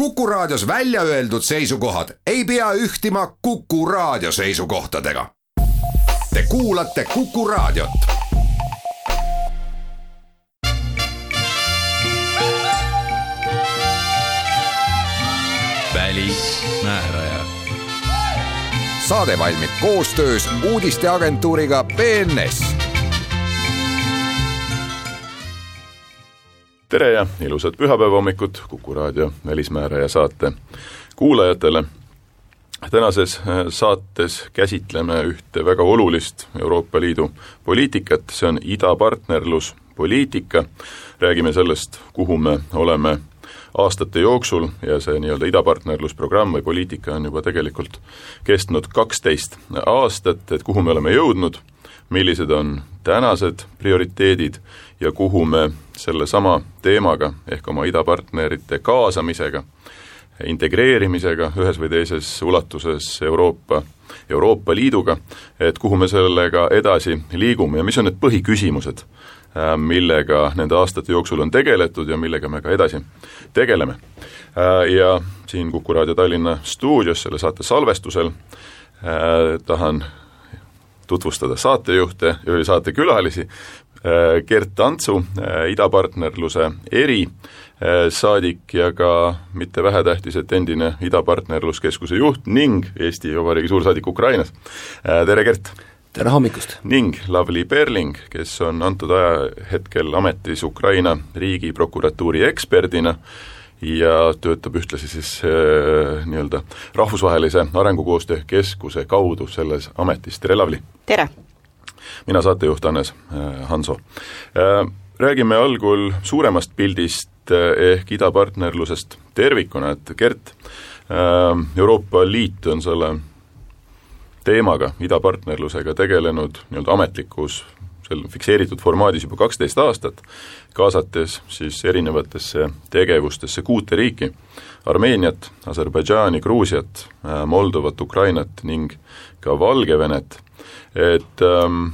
Kuku Raadios välja öeldud seisukohad ei pea ühtima Kuku Raadio seisukohtadega. Te kuulate Kuku Raadiot. välismääraja. saade valmib koostöös uudisteagentuuriga BNS tere ja ilusat pühapäeva hommikut Kuku raadio Välismääraja saate kuulajatele. tänases äh, saates käsitleme ühte väga olulist Euroopa Liidu poliitikat, see on idapartnerluspoliitika, räägime sellest, kuhu me oleme aastate jooksul ja see nii-öelda idapartnerlusprogramm või poliitika on juba tegelikult kestnud kaksteist aastat, et kuhu me oleme jõudnud, millised on tänased prioriteedid ja kuhu me sellesama teemaga ehk oma idapartnerite kaasamisega, integreerimisega ühes või teises ulatuses Euroopa, Euroopa Liiduga, et kuhu me sellega edasi liigume ja mis on need põhiküsimused, äh, millega nende aastate jooksul on tegeletud ja millega me ka edasi tegeleme. Äh, ja siin Kuku raadio Tallinna stuudios selle saate salvestusel äh, tahan tutvustada saatejuhte ja saatekülalisi, Gert Antsu, äh, idapartnerluse erisaadik äh, ja ka mitte vähetähtis, et endine Idapartnerluskeskuse juht ning Eesti Vabariigi suursaadik Ukrainas. tere, Gert! tere hommikust! ning Lavly Perling, kes on antud ajahetkel ametis Ukraina riigiprokuratuuri eksperdina ja töötab ühtlasi siis äh, nii-öelda Rahvusvahelise Arengukoostöö Keskuse kaudu selles ametis, tere Lavly! tere! Mina saatejuht Hannes äh, Hanso. Äh, räägime algul suuremast pildist äh, ehk idapartnerlusest tervikuna, et Gert, Euroopa Liit on selle teemaga, idapartnerlusega tegelenud nii-öelda ametlikus seal fikseeritud formaadis juba kaksteist aastat, kaasates siis erinevatesse tegevustesse kuute riiki, Armeeniat, Aserbaidžaani, Gruusiat, Moldovat, Ukrainat ning ka Valgevenet, et ähm,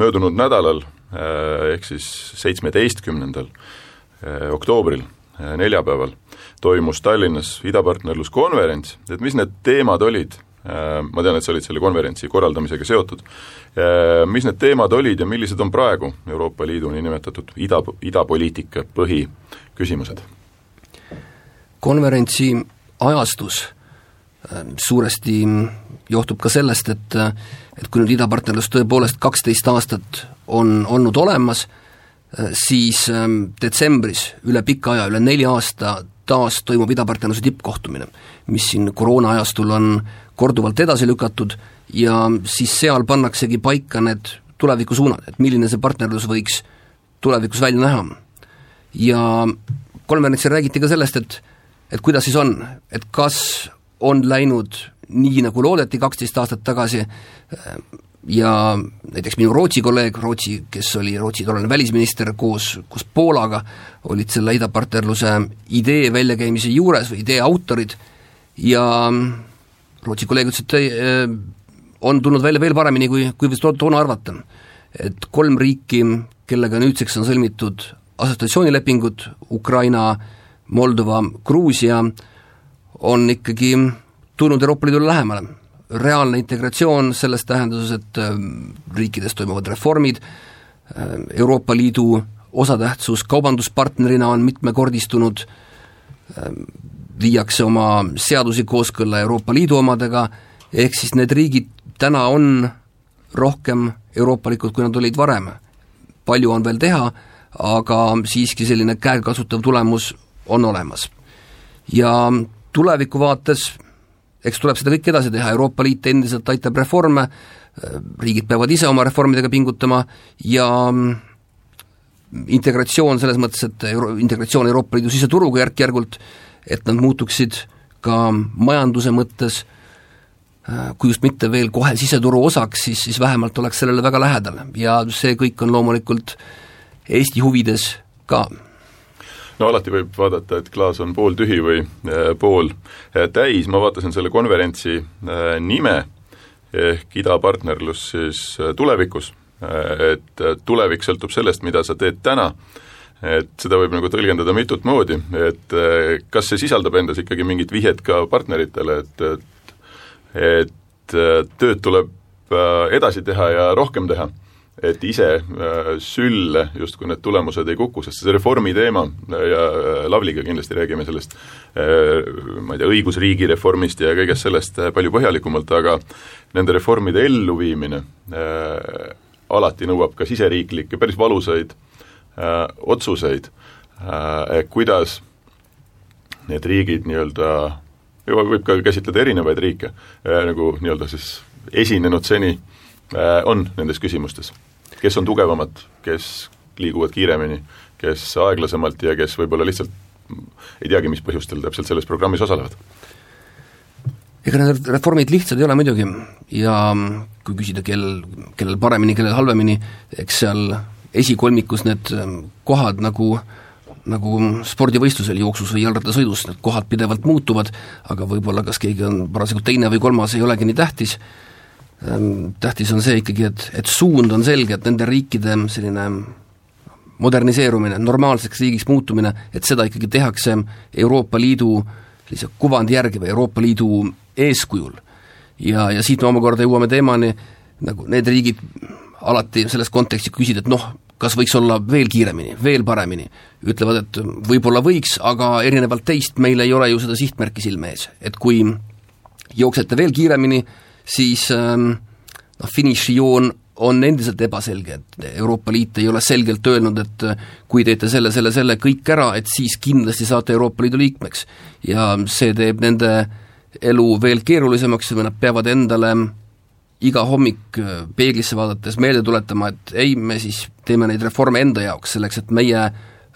möödunud nädalal äh, ehk siis seitsmeteistkümnendal äh, oktoobril, äh, neljapäeval, toimus Tallinnas idapartnerluskonverents, et mis need teemad olid, ma tean, et sa olid selle konverentsi korraldamisega seotud, mis need teemad olid ja millised on praegu Euroopa Liidu niinimetatud ida, idapoliitika põhiküsimused? konverentsi ajastus suuresti johtub ka sellest, et et kui nüüd idapartnerlus tõepoolest kaksteist aastat on olnud olemas, siis ähm, detsembris üle pika aja, üle nelja aasta taas toimub idapartnerluse tippkohtumine, mis siin koroona ajastul on korduvalt edasi lükatud ja siis seal pannaksegi paika need tulevikusuunad, et milline see partnerlus võiks tulevikus välja näha. ja konverentsil räägiti ka sellest, et et kuidas siis on, et kas on läinud nii, nagu loodeti kaksteist aastat tagasi ja näiteks minu Rootsi kolleeg, Rootsi, kes oli Rootsi tollane välisminister koos, koos Poolaga, olid selle idapartnerluse idee väljakäimise juures või idee autorid ja Rootsi kolleeg ütles, et ei, on tulnud välja veel paremini, kui, kui võis toona arvata. et kolm riiki, kellega nüüdseks on sõlmitud assotsiatsioonilepingud, Ukraina, Moldova, Gruusia, on ikkagi tulnud Euroopa Liidule lähemale. reaalne integratsioon selles tähenduses, et ähm, riikides toimuvad reformid, ähm, Euroopa Liidu osatähtsus kaubanduspartnerina on mitmekordistunud, ähm, viiakse oma seadusi kooskõlla Euroopa Liidu omadega, ehk siis need riigid täna on rohkem euroopalikud, kui nad olid varem. palju on veel teha, aga siiski selline käegakasutav tulemus on olemas. ja tuleviku vaates eks tuleb seda kõike edasi teha, Euroopa Liit endiselt aitab reforme, riigid peavad ise oma reformidega pingutama ja mm, integratsioon selles mõttes, et euro-, integratsioon Euroopa Liidu siseturuga järk-järgult, et nad muutuksid ka majanduse mõttes kui just mitte veel kohe siseturu osaks, siis, siis vähemalt oleks sellele väga lähedal. Ja see kõik on loomulikult Eesti huvides ka no alati võib vaadata, et klaas on pooltühi või äh, pool äh, täis, ma vaatasin selle konverentsi äh, nime ehk idapartnerlus siis tulevikus, et tulevik sõltub sellest, mida sa teed täna. Et seda võib nagu tõlgendada mitut moodi, et kas see sisaldab endas ikkagi mingit vihjet ka partneritele, et, et et tööd tuleb edasi teha ja rohkem teha, et ise sülle justkui need tulemused ei kuku, sest see reformi teema ja Lavliga kindlasti räägime sellest ma ei tea, õigusriigi reformist ja kõigest sellest palju põhjalikumalt, aga nende reformide elluviimine alati nõuab ka siseriiklikke päris valusaid äh, äh, otsuseid äh,, kuidas need riigid nii-öelda, võib ka käsitleda erinevaid riike äh,, nagu nii-öelda siis esinenud seni äh, on nendes küsimustes. Kes on tugevamad, kes liiguvad kiiremini, kes aeglasemalt ja kes võib-olla lihtsalt ei teagi, mis põhjustel täpselt selles programmis osalevad. Ega need reformid lihtsad ei ole muidugi. Ja kui küsida, kel, kellel paremini, kellel halvemini, eks seal esikolmikus need ähm, kohad nagu nagu spordivõistlusel jooksus või jalgrattasõidus, need kohad pidevalt muutuvad, aga võib-olla kas keegi on parasjagu teine või kolmas, ei olegi nii tähtis, tähtis on see ikkagi, et, et suund on selge, et nende riikide selline moderniseerumine, normaalseks riigiks muutumine, et seda ikkagi tehakse Euroopa Liidu sellise kuvandi järgi või Euroopa Liidu eeskujul. ja, ja siit me omakorda jõuame teemani, nagu need riigid alati selles kontekstis küsida, et noh, kas võiks olla veel kiiremini, veel paremini, ütlevad, et võib-olla võiks, aga erinevalt teist meil ei ole ju seda sihtmärki silme ees, et kui jooksete veel kiiremini, siis ähm, noh, finišijoon on endiselt ebaselge, et Euroopa Liit ei ole selgelt öelnud, et kui teete selle, selle, selle kõik ära, et siis kindlasti saate Euroopa Liidu liikmeks. ja see teeb nende elu veel keerulisemaks nad peavad endale iga hommik äh, peeglisse vaadates meelde tuletama, et ei, me siis teeme neid reforme enda jaoks, selleks et meie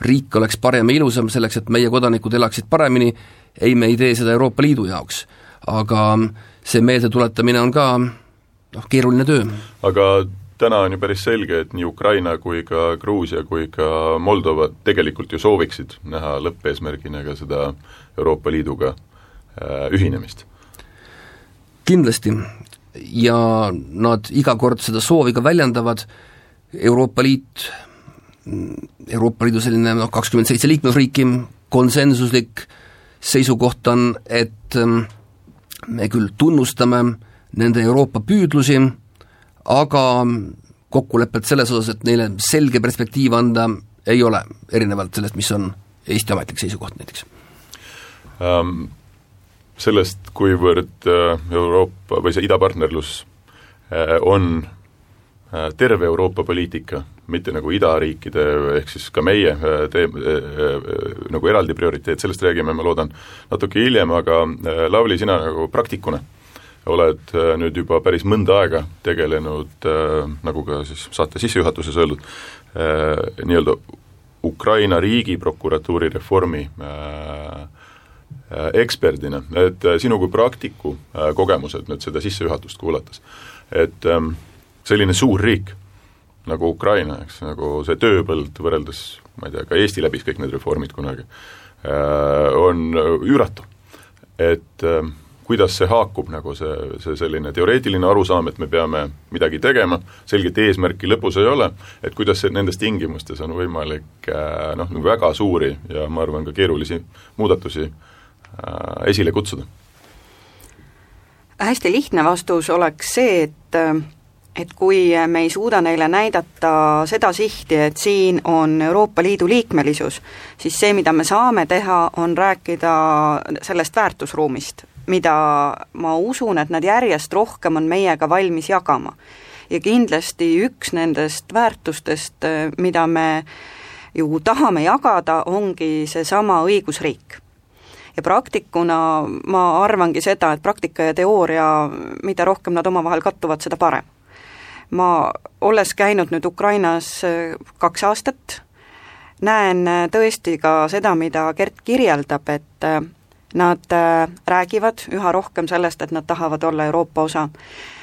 riik oleks parem ja ilusam, selleks et meie kodanikud elaksid paremini, ei, me ei tee seda Euroopa Liidu jaoks. aga see meeldetuletamine on ka noh, keeruline töö. aga täna on ju päris selge, et nii Ukraina kui ka Gruusia kui ka Moldova tegelikult ju sooviksid näha lõppeesmärgina ka seda Euroopa Liiduga äh, ühinemist. Kindlasti, ja nad iga kord seda soovi ka väljendavad, Euroopa Liit, Euroopa Liidu selline noh, kakskümmend seitse liikmesriiki, konsensuslik seisukoht on, et ähm, me küll tunnustame nende Euroopa püüdlusi, aga kokkulepet selles osas, et neile selge perspektiiv anda, ei ole, erinevalt sellest, mis on Eesti ametlik seisukoht näiteks. Um sellest, kuivõrd äh, Euroopa või see idapartnerlus äh, on äh, terve Euroopa poliitika, mitte nagu idariikide ehk siis ka meie tee-, nagu eraldi prioriteet, sellest räägime, ma loodan, natuke hiljem, aga Lavly, sina nagu praktikuna oled nüüd juba päris mõnda aega tegelenud, nagu ka siis saate sissejuhatuses öeldud, nii-öelda Ukraina riigiprokuratuuri reformi äh, Äh, eksperdina, et äh, sinu kui praktiku äh, kogemused nüüd seda sissejuhatust kuulates, et ähm, selline suur riik nagu Ukraina, eks, nagu see tööpõld võrreldes ma ei tea, ka Eesti läbis kõik need reformid kunagi, on üüratu. et ähm, kuidas see haakub, nagu see, see selline teoreetiline arusaam, et me peame midagi tegema, selget eesmärki lõpus ei ole, et kuidas see nendes tingimustes on võimalik noh, nagu väga suuri ja ma arvan, ka keerulisi muudatusi äh, Äh, esile kutsuda? hästi lihtne vastus oleks see, et et kui me ei suuda neile näidata seda sihti, et siin on Euroopa Liidu liikmelisus, siis see, mida me saame teha, on rääkida sellest väärtusruumist, mida ma usun, et nad järjest rohkem on meiega valmis jagama. ja kindlasti üks nendest väärtustest, mida me ju tahame jagada, ongi seesama õigusriik ja praktikuna ma arvangi seda, et praktika ja teooria, mida rohkem nad omavahel kattuvad, seda parem. Ma, olles käinud nüüd Ukrainas äh, kaks aastat, näen äh, tõesti ka seda, mida Gert kirjeldab, et äh, nad räägivad üha rohkem sellest, et nad tahavad olla Euroopa osa.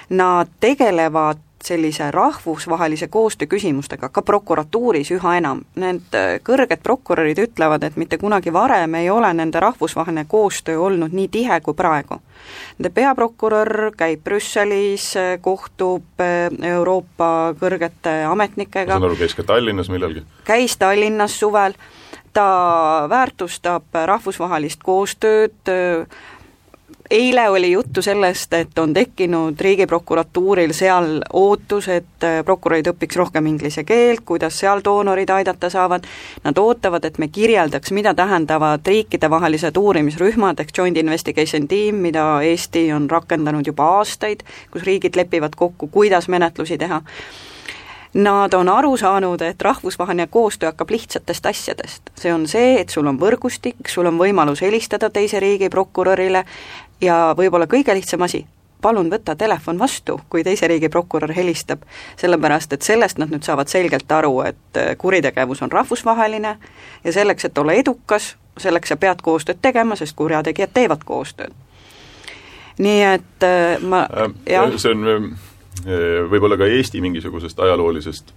Nad tegelevad sellise rahvusvahelise koostöö küsimustega, ka prokuratuuris üha enam. Need äh, kõrged prokurörid ütlevad, et mitte kunagi varem ei ole nende rahvusvaheline koostöö olnud nii tihe kui praegu. Nende peaprokurör käib Brüsselis, äh, kohtub äh, Euroopa kõrgete ametnikega. ma saan aru, käis ka Tallinnas millalgi? käis Tallinnas suvel, ta väärtustab rahvusvahelist koostööd, eile oli juttu sellest, et on tekkinud Riigiprokuratuuril seal ootus, et äh, prokurörid õpiks rohkem inglise keelt, kuidas seal doonorid aidata saavad, nad ootavad, et me kirjeldaks, mida tähendavad riikidevahelised uurimisrühmad ehk Joint Investigation Team, mida Eesti on rakendanud juba aastaid, kus riigid lepivad kokku, kuidas menetlusi teha Nad on aru saanud, et rahvusvaheline koostöö hakkab lihtsatest asjadest. see on see, et sul on võrgustik, sul on võimalus helistada teise riigi prokurörile ja võib-olla kõige lihtsam asi, palun võta telefon vastu, kui teise riigi prokurör helistab, sellepärast et sellest nad nüüd saavad selgelt aru, et äh, kuritegevus on rahvusvaheline ja selleks, et olla edukas, selleks sa pead koostööd tegema, sest kurjategijad teevad koostööd. nii et äh, ma äh, jah see on võib-olla ka Eesti mingisugusest ajaloolisest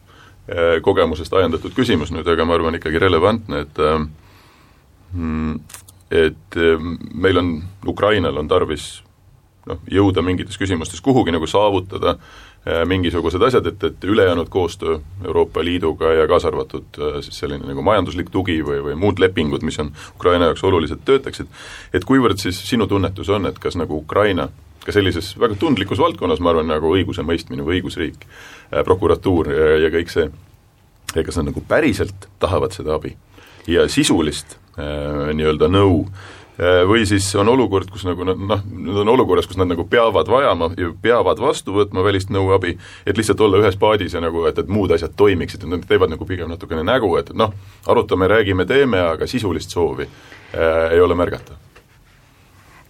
kogemusest ajendatud küsimus nüüd, aga ma arvan ikkagi relevantne, et mm, et ehm, meil on, Ukrainal on tarvis noh, jõuda mingites küsimustes kuhugi nagu saavutada eh, mingisugused asjad, et, et ülejäänud koostöö Euroopa Liiduga ja kaasa arvatud eh, siis selline nagu majanduslik tugi või, või muud lepingud, mis on Ukraina jaoks olulised, töötaksid, et kuivõrd siis sinu tunnetus on, et kas nagu Ukraina ka sellises väga tundlikus valdkonnas, ma arvan, nagu õigusemõistmine või õigusriik, eh, prokuratuur ja, ja kõik see, kas nad nagu päriselt tahavad seda abi ja sisulist äh, nii-öelda nõu äh, või siis on olukord, kus nagu noh, nad on olukorras, kus nad nagu peavad vajama ja peavad vastu võtma välist nõuabi, et lihtsalt olla ühes paadis ja nagu, et, et muud asjad toimiksid, et nad teevad nagu pigem natukene nägu, et noh, arutame, räägime, teeme, aga sisulist soovi äh, ei ole märgata.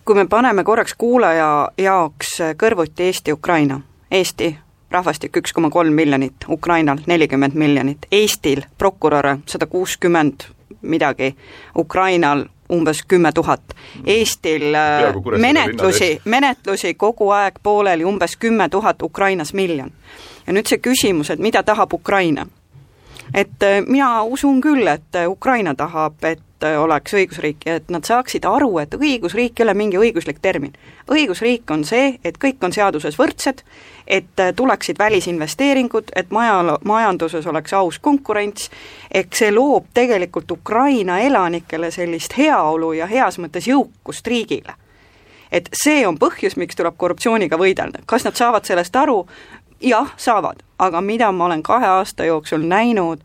kui me paneme korraks kuulaja jaoks kõrvuti Eesti-Ukraina, Eesti rahvastik üks koma kolm miljonit, Ukrainal nelikümmend miljonit, Eestil prokuröre sada kuuskümmend midagi, Ukrainal umbes kümme tuhat. Eestil äh, menetlusi, menetlusi kogu aeg pooleli umbes kümme tuhat, Ukrainas miljon. ja nüüd see küsimus, et mida tahab Ukraina? Et äh, mina usun küll, et äh, Ukraina tahab, et oleks õigusriik ja et nad saaksid aru, et õigusriik ei ole mingi õiguslik termin. õigusriik on see, et kõik on seaduses võrdsed et äh, tuleksid välisinvesteeringud, et maja, majanduses oleks aus konkurents, ehk see loob tegelikult Ukraina elanikele sellist heaolu ja heas mõttes jõukust riigile. et see on põhjus, miks tuleb korruptsiooniga võidelda, kas nad saavad sellest aru, jah, saavad, aga mida ma olen kahe aasta jooksul näinud,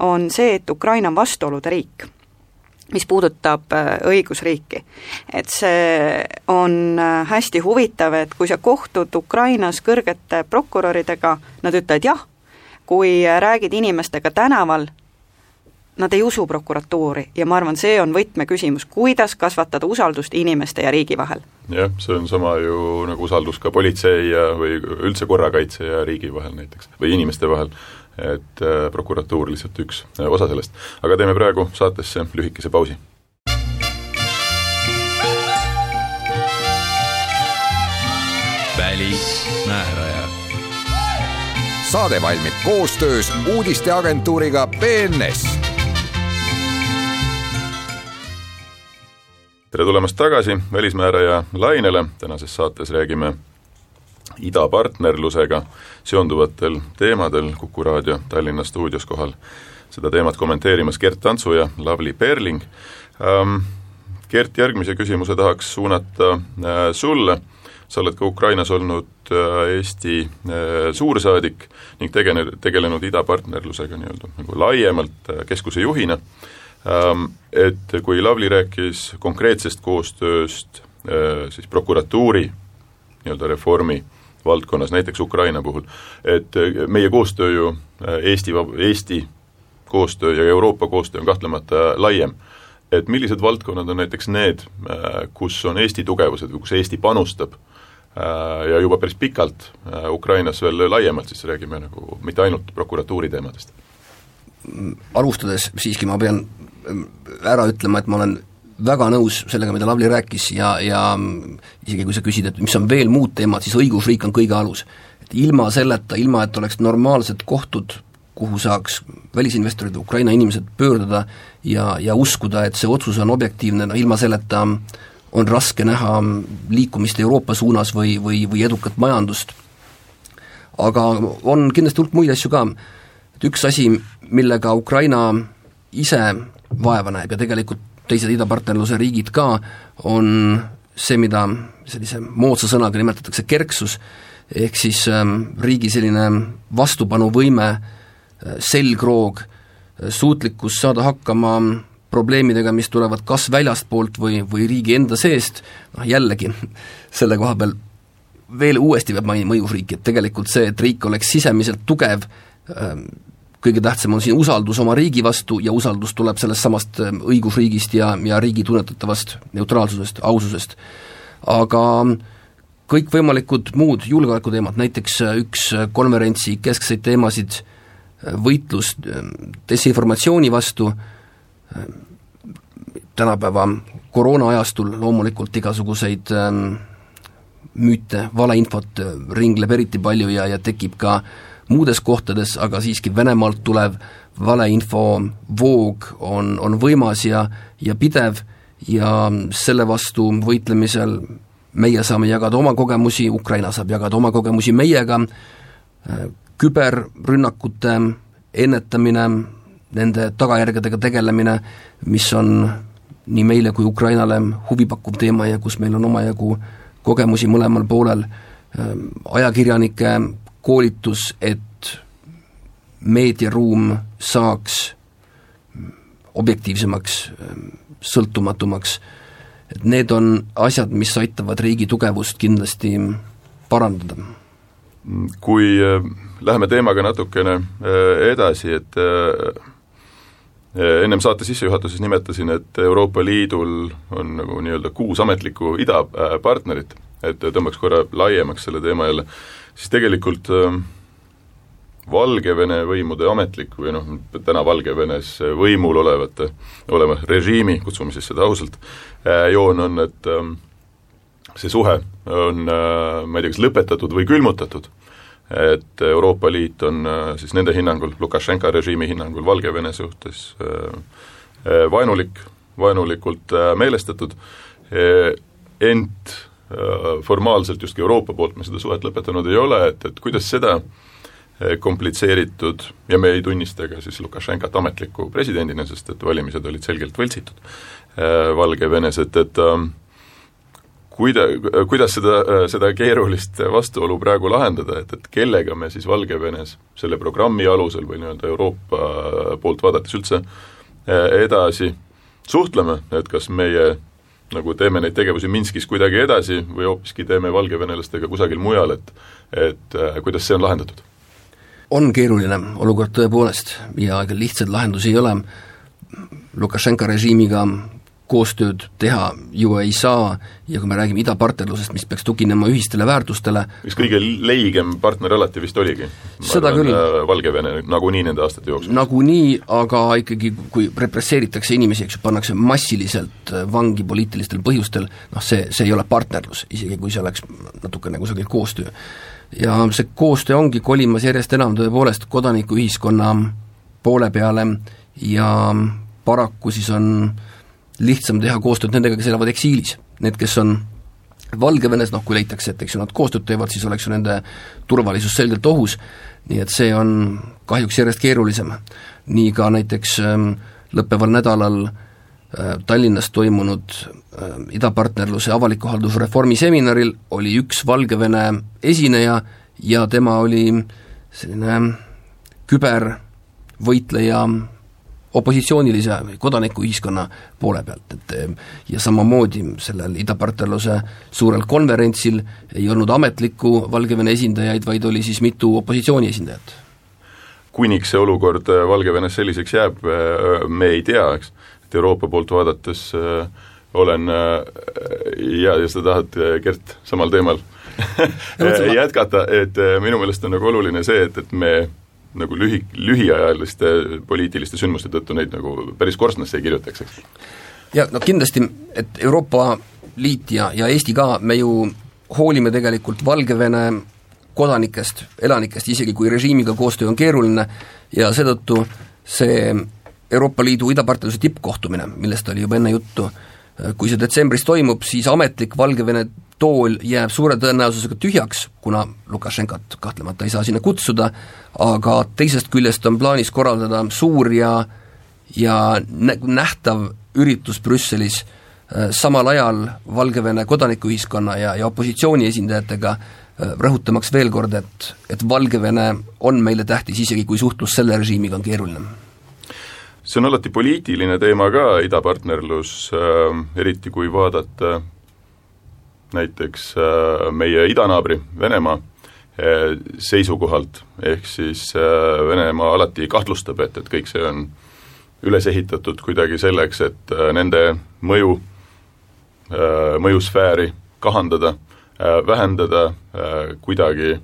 on see, et Ukraina on vastuolude riik mis puudutab äh, õigusriiki. et see on äh, hästi huvitav, et kui sa kohtud Ukrainas kõrgete prokuröridega, nad ütlevad jah, kui räägid inimestega tänaval, nad ei usu prokuratuuri ja ma arvan, see on võtmeküsimus, kuidas kasvatada usaldust inimeste ja riigi vahel. jah, see on sama ju nagu usaldus ka politsei ja või üldse korrakaitse ja riigi vahel näiteks, või inimeste vahel et äh, prokuratuur lihtsalt üks äh, osa sellest. aga teeme praegu saatesse lühikese pausi. välismääraja. saade valmib koostöös uudisteagentuuriga BNS. Tere tulemast tagasi Välismääraja lainele, tänases saates räägime idapartnerlusega seonduvatel teemadel Kuku raadio Tallinna stuudios kohal. Seda teemat kommenteerimas Gert Tantsu ja Lavly Perling. Ähm,. Gert, järgmise küsimuse tahaks suunata äh, sulle, sa oled ka Ukrainas olnud äh, Eesti äh, suursaadik ning tegene-, tegelenud idapartnerlusega nii-öelda nagu laiemalt äh, keskuse juhina. ähm,, et kui Lavly rääkis konkreetsest koostööst äh, siis prokuratuuri nii-öelda reformi valdkonnas, näiteks Ukraina puhul, et äh, meie koostöö ju, äh, Eesti, Eesti koostöö ja Euroopa koostöö on kahtlemata laiem. et millised valdkonnad on näiteks need, kus on Eesti tugevused või kus Eesti panustab ja juba päris pikalt Ukrainas veel laiemalt, siis räägime nagu mitte ainult prokuratuuri teemadest? alustades siiski ma pean ära ütlema, et ma olen väga nõus sellega, mida Lavly rääkis ja, ja isegi kui sa küsid, et mis on veel muud teemad, siis õigusriik on kõige alus. et ilma selleta, ilma et oleks normaalsed kohtud, kuhu saaks välisinvestorid, Ukraina inimesed pöörduda ja, ja uskuda, et see otsus on objektiivne, no ilma selleta on raske näha liikumist Euroopa suunas või, või, või edukat majandust. aga on kindlasti hulk muid asju ka, et üks asi, millega Ukraina ise vaeva näeb ja tegelikult teised idapartnerluse riigid ka, on see, mida sellise moodsa sõnaga nimetatakse kerksus, ehk siis ähm, riigi selline vastupanuvõime, äh, selgroog, äh, suutlikkus saada hakkama probleemidega, mis tulevad kas väljastpoolt või, või riigi enda seest, noh jällegi, selle koha peal veel uuesti peab mainima õigusriiki, et tegelikult see, et riik oleks sisemiselt tugev, ähm, kõige tähtsam on siin usaldus oma riigi vastu ja usaldus tuleb sellest samast ähm, õigusriigist ja, ja riigi tunnetatavast neutraalsusest, aususest. aga kõikvõimalikud muud julgeolekuteemad, näiteks äh, üks äh, konverentsi keskseid teemasid, äh, võitlus ähm, desinformatsiooni vastu, tänapäeva koroona-ajastul loomulikult igasuguseid ähm, müüte, valeinfot ringleb eriti palju ja, ja tekib ka äh, muudes kohtades, aga siiski Venemaalt tulev valeinfo voog on, on võimas ja, ja pidev ja selle vastu võitlemisel meie saame jagada oma kogemusi, Ukraina saab jagada oma kogemusi meiega, küberrünnakute ennetamine, nende tagajärgedega tegelemine, mis on nii meile kui Ukrainale huvipakkuv teema ja kus meil on omajagu kogemusi mõlemal poolel, ajakirjanike koolitus, et meediaruum saaks objektiivsemaks, sõltumatumaks, et need on asjad, mis aitavad riigi tugevust kindlasti parandada. kui äh, läheme teemaga natukene äh, edasi, et äh, ennem saate sissejuhatuses nimetasin, et Euroopa Liidul on nagu nii-öelda kuus ametlikku idapartnerit, et tõmbaks korra laiemaks selle teema jälle siis tegelikult äh, Valgevene võimude ametlik või noh, täna Valgevenes võimul olevate, oleva režiimi, kutsume siis seda ausalt, äh, joon on, et äh, see suhe on äh, ma ei tea, kas lõpetatud või külmutatud, et Euroopa Liit on äh, siis nende hinnangul, Lukašenka režiimi hinnangul Valgevene suhtes äh, vaenulik, vaenulikult meelestatud, ent Äh, formaalselt justkui Euroopa poolt me seda suhet lõpetanud ei ole, et, et kuidas seda äh, komplitseeritud ja me ei tunnista ka siis Lukašenkat ametliku presidendina, sest et valimised olid selgelt võltsitud äh, Valgevenes, et, et ähm, kuida-, kuidas seda, seda keerulist vastuolu praegu lahendada, et, et kellega me siis Valgevenes selle programmi alusel või nii-öelda Euroopa poolt vaadates üldse edasi suhtleme, et kas meie nagu teeme neid tegevusi Minskis kuidagi edasi või hoopiski teeme valgevenelastega kusagil mujal, et et äh, kuidas see on lahendatud? on keeruline olukord tõepoolest ja lihtsaid lahendusi ei ole, Lukašenka režiimiga koostööd teha ju ei saa ja kui me räägime idapartnerlusest, mis peaks tuginema ühistele väärtustele üks kõige leigem partner alati vist oligi? seda arvan, küll. Äh, Valgevene nagunii nende aastate jooksul? nagunii, aga ikkagi kui represseeritakse inimesi, eks ju, pannakse massiliselt äh, vangi poliitilistel põhjustel, noh see, see ei ole partnerlus, isegi kui see oleks natukene kusagil koostöö. ja see koostöö ongi kolimas järjest enam tõepoolest kodanikuühiskonna poole peale ja paraku siis on äh, lihtsam teha koostööd nendega, kes elavad eksiilis, need, kes on Valgevenes, noh kui leitakse, et eks ju nad koostööd teevad, siis oleks ju nende turvalisus selgelt ohus, nii et see on kahjuks järjest keerulisem. nii ka näiteks ähm, lõppeval nädalal äh, Tallinnas toimunud äh, idapartnerluse avaliku haldusreformi seminaril oli üks Valgevene esineja ja tema oli selline kübervõitleja opositsioonilise kodanikuühiskonna poole pealt, et ja samamoodi sellel idapartnerluse suurel konverentsil ei olnud ametlikku Valgevene esindajaid, vaid oli siis mitu opositsiooni esindajat. kuniks see olukord äh, Valgevenes selliseks jääb, äh, me ei tea, eks, et Euroopa poolt vaadates olen ja, ja sa tahad, Gert, samal teemal jätkata, et minu meelest on nagu oluline see, et, et me nagu lühi, lühiajaliste poliitiliste sündmuste tõttu neid nagu päris korstnasse ei kirjutaks, eks? ja no kindlasti, et Euroopa Liit ja, ja Eesti ka, me ju hoolime tegelikult Valgevene kodanikest, elanikest, isegi kui režiimiga koostöö on keeruline ja seetõttu see Euroopa Liidu idapartnerluse tippkohtumine, millest oli juba enne juttu, kui see detsembris toimub, siis ametlik Valgevene tool jääb suure tõenäosusega tühjaks, kuna Lukašenkat kahtlemata ei saa sinna kutsuda, aga teisest küljest on plaanis korraldada suur ja ja nä-, nähtav üritus Brüsselis äh, samal ajal Valgevene kodanikuühiskonna ja, ja opositsiooni esindajatega, äh, rõhutamaks veel kord, et, et Valgevene on meile tähtis, isegi kui suhtlus selle režiimiga on keeruline. See on alati poliitiline teema ka, idapartnerlus äh,, eriti kui vaadata näiteks äh, meie idanaabri Venemaa äh, seisukohalt, ehk siis äh, Venemaa alati kahtlustab, et, et kõik see on üles ehitatud kuidagi selleks, et nende mõju, mõjusfääri kahandada, vähendada kuidagi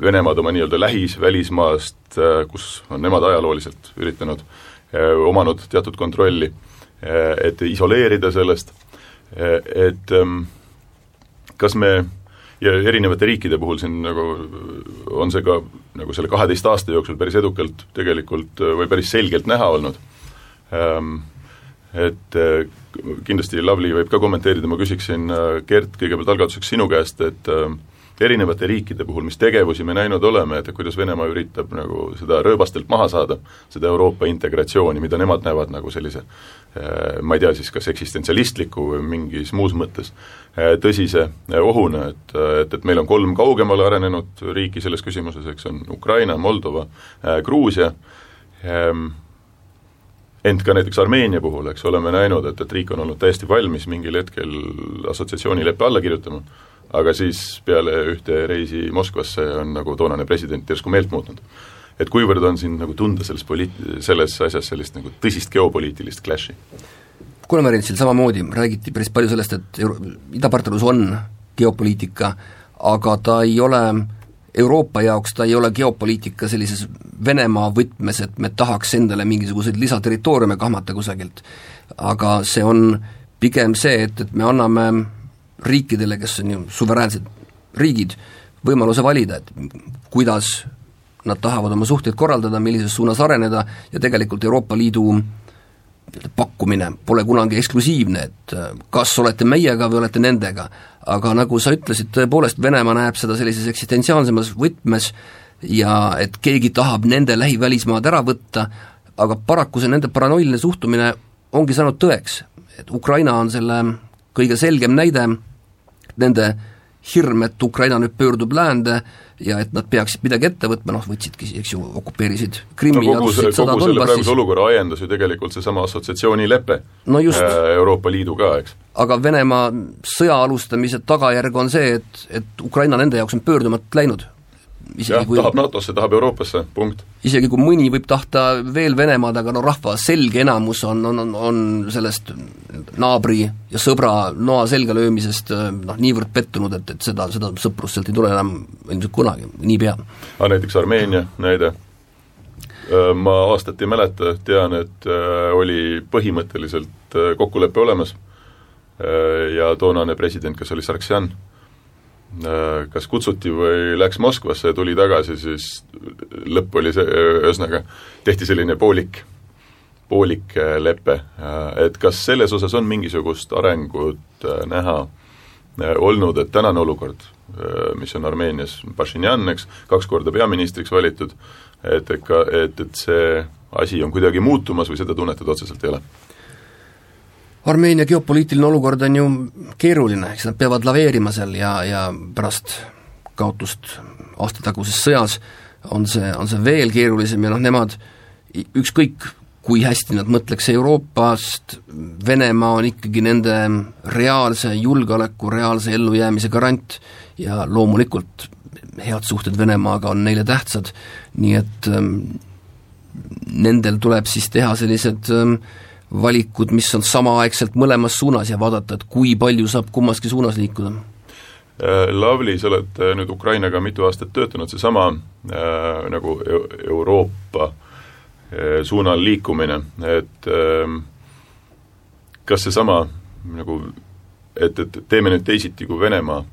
Venemaad oma nii-öelda lähis, välismaast, kus on nemad ajalooliselt üritanud, omanud teatud kontrolli, et isoleerida sellest et ähm, kas me ja erinevate riikide puhul siin nagu on see ka nagu selle kaheteist aasta jooksul päris edukalt tegelikult või päris selgelt näha olnud. Ähm, et äh, kindlasti Lavly võib ka kommenteerida, ma küsiksin, Gert, kõigepealt algatuseks sinu käest, et äh, erinevate riikide puhul, mis tegevusi me näinud oleme, et kuidas Venemaa üritab nagu seda rööbastelt maha saada, seda Euroopa integratsiooni, mida nemad näevad nagu sellise eh, ma ei tea siis, kas eksistentsialistliku või mingis muus mõttes eh, tõsise eh, ohuna, et, et, et meil on kolm kaugemale arenenud riiki selles küsimuses, eks on Ukraina, Moldova, Gruusia, ehm, ent ka näiteks Armeenia puhul, eks oleme näinud, et, et riik on olnud täiesti valmis mingil hetkel assotsiatsioonileppe alla kirjutama, aga siis peale ühte reisi Moskvasse on nagu toonane president järsku meelt muutnud. et kuivõrd on siin nagu tunda selles poliit-, selles asjas sellist nagu tõsist geopoliitilist clash'i? Kolmerentsil samamoodi räägiti päris palju sellest, et euro-, idapartnerlus on geopoliitika, aga ta ei ole Euroopa jaoks, ta ei ole geopoliitika sellises Venemaa võtmes, et me tahaks endale mingisuguseid lisaterritooriume kahmata kusagilt. aga see on pigem see, et, et me anname riikidele, kes on ju suveräänsed riigid, võimaluse valida, et kuidas nad tahavad oma suhteid korraldada, millises suunas areneda ja tegelikult Euroopa Liidu pakkumine pole kunagi eksklusiivne, et äh, kas olete meiega või olete nendega. aga nagu sa ütlesid, tõepoolest Venemaa näeb seda sellises eksistentsiaalsemas võtmes ja et keegi tahab nende lähivälismaad ära võtta, aga paraku see nende paranoiline suhtumine ongi saanud tõeks, et Ukraina on selle kõige selgem näide nende hirm, et Ukraina nüüd pöördub läände ja et nad peaksid midagi ette võtma, noh võtsidki, eks ju, okupeerisid Krimmi no kogu see, kogu selle praeguse olukorra ajendas ju tegelikult seesama assotsiatsioonilepe no just. Äh, Euroopa Liidu ka, eks. aga Venemaa sõja alustamise tagajärg on see, et, et Ukraina nende jaoks on pöördumatu läinud jah, kui, tahab NATO-sse, tahab Euroopasse, punkt. isegi kui mõni võib tahta veel Venemaad, aga no rahva selge enamus on, on, on, on sellest naabri ja sõbra noa selga löömisest noh, niivõrd pettunud, et, et seda, seda sõprust sealt ei tule enam ilmselt kunagi, niipea. aga näiteks Armeenia näide, ma aastat ei mäleta, tean, et oli põhimõtteliselt kokkulepe olemas ja toonane president, kes oli Sargsjan, Äh, kas kutsuti või läks Moskvasse ja tuli tagasi, siis lõpp oli see, ühesõnaga tehti selline poolik, poolik äh, lepe, äh, et kas selles osas on mingisugust arengut näha olnud, et tänane olukord, mis on Armeenias, Pašinjan, eks, kaks korda peaministriks valitud, et ega, et, et see asi on kuidagi muutumas või seda tunnet, et otseselt ei ole? Armeenia geopoliitiline olukord on ju keeruline, eks nad peavad laveerima seal ja, ja pärast kaotust aastataguses sõjas on see, on see veel keerulisem ja noh, nemad ükskõik, kui hästi nad mõtleks Euroopast, Venemaa on ikkagi nende reaalse julgeoleku, reaalse ellujäämise garant ja loomulikult head suhted Venemaaga on neile tähtsad, nii et ähm, nendel tuleb siis teha sellised ähm, valikud, mis on samaaegselt mõlemas suunas ja vaadata, et kui palju saab kummaski suunas liikuda? Äh, Lavly, sa oled äh, nüüd Ukrainaga mitu aastat töötanud, seesama äh, nagu Euroopa äh, suunal liikumine, et äh, kas seesama nagu, et, et teeme nüüd teisiti kui Venemaa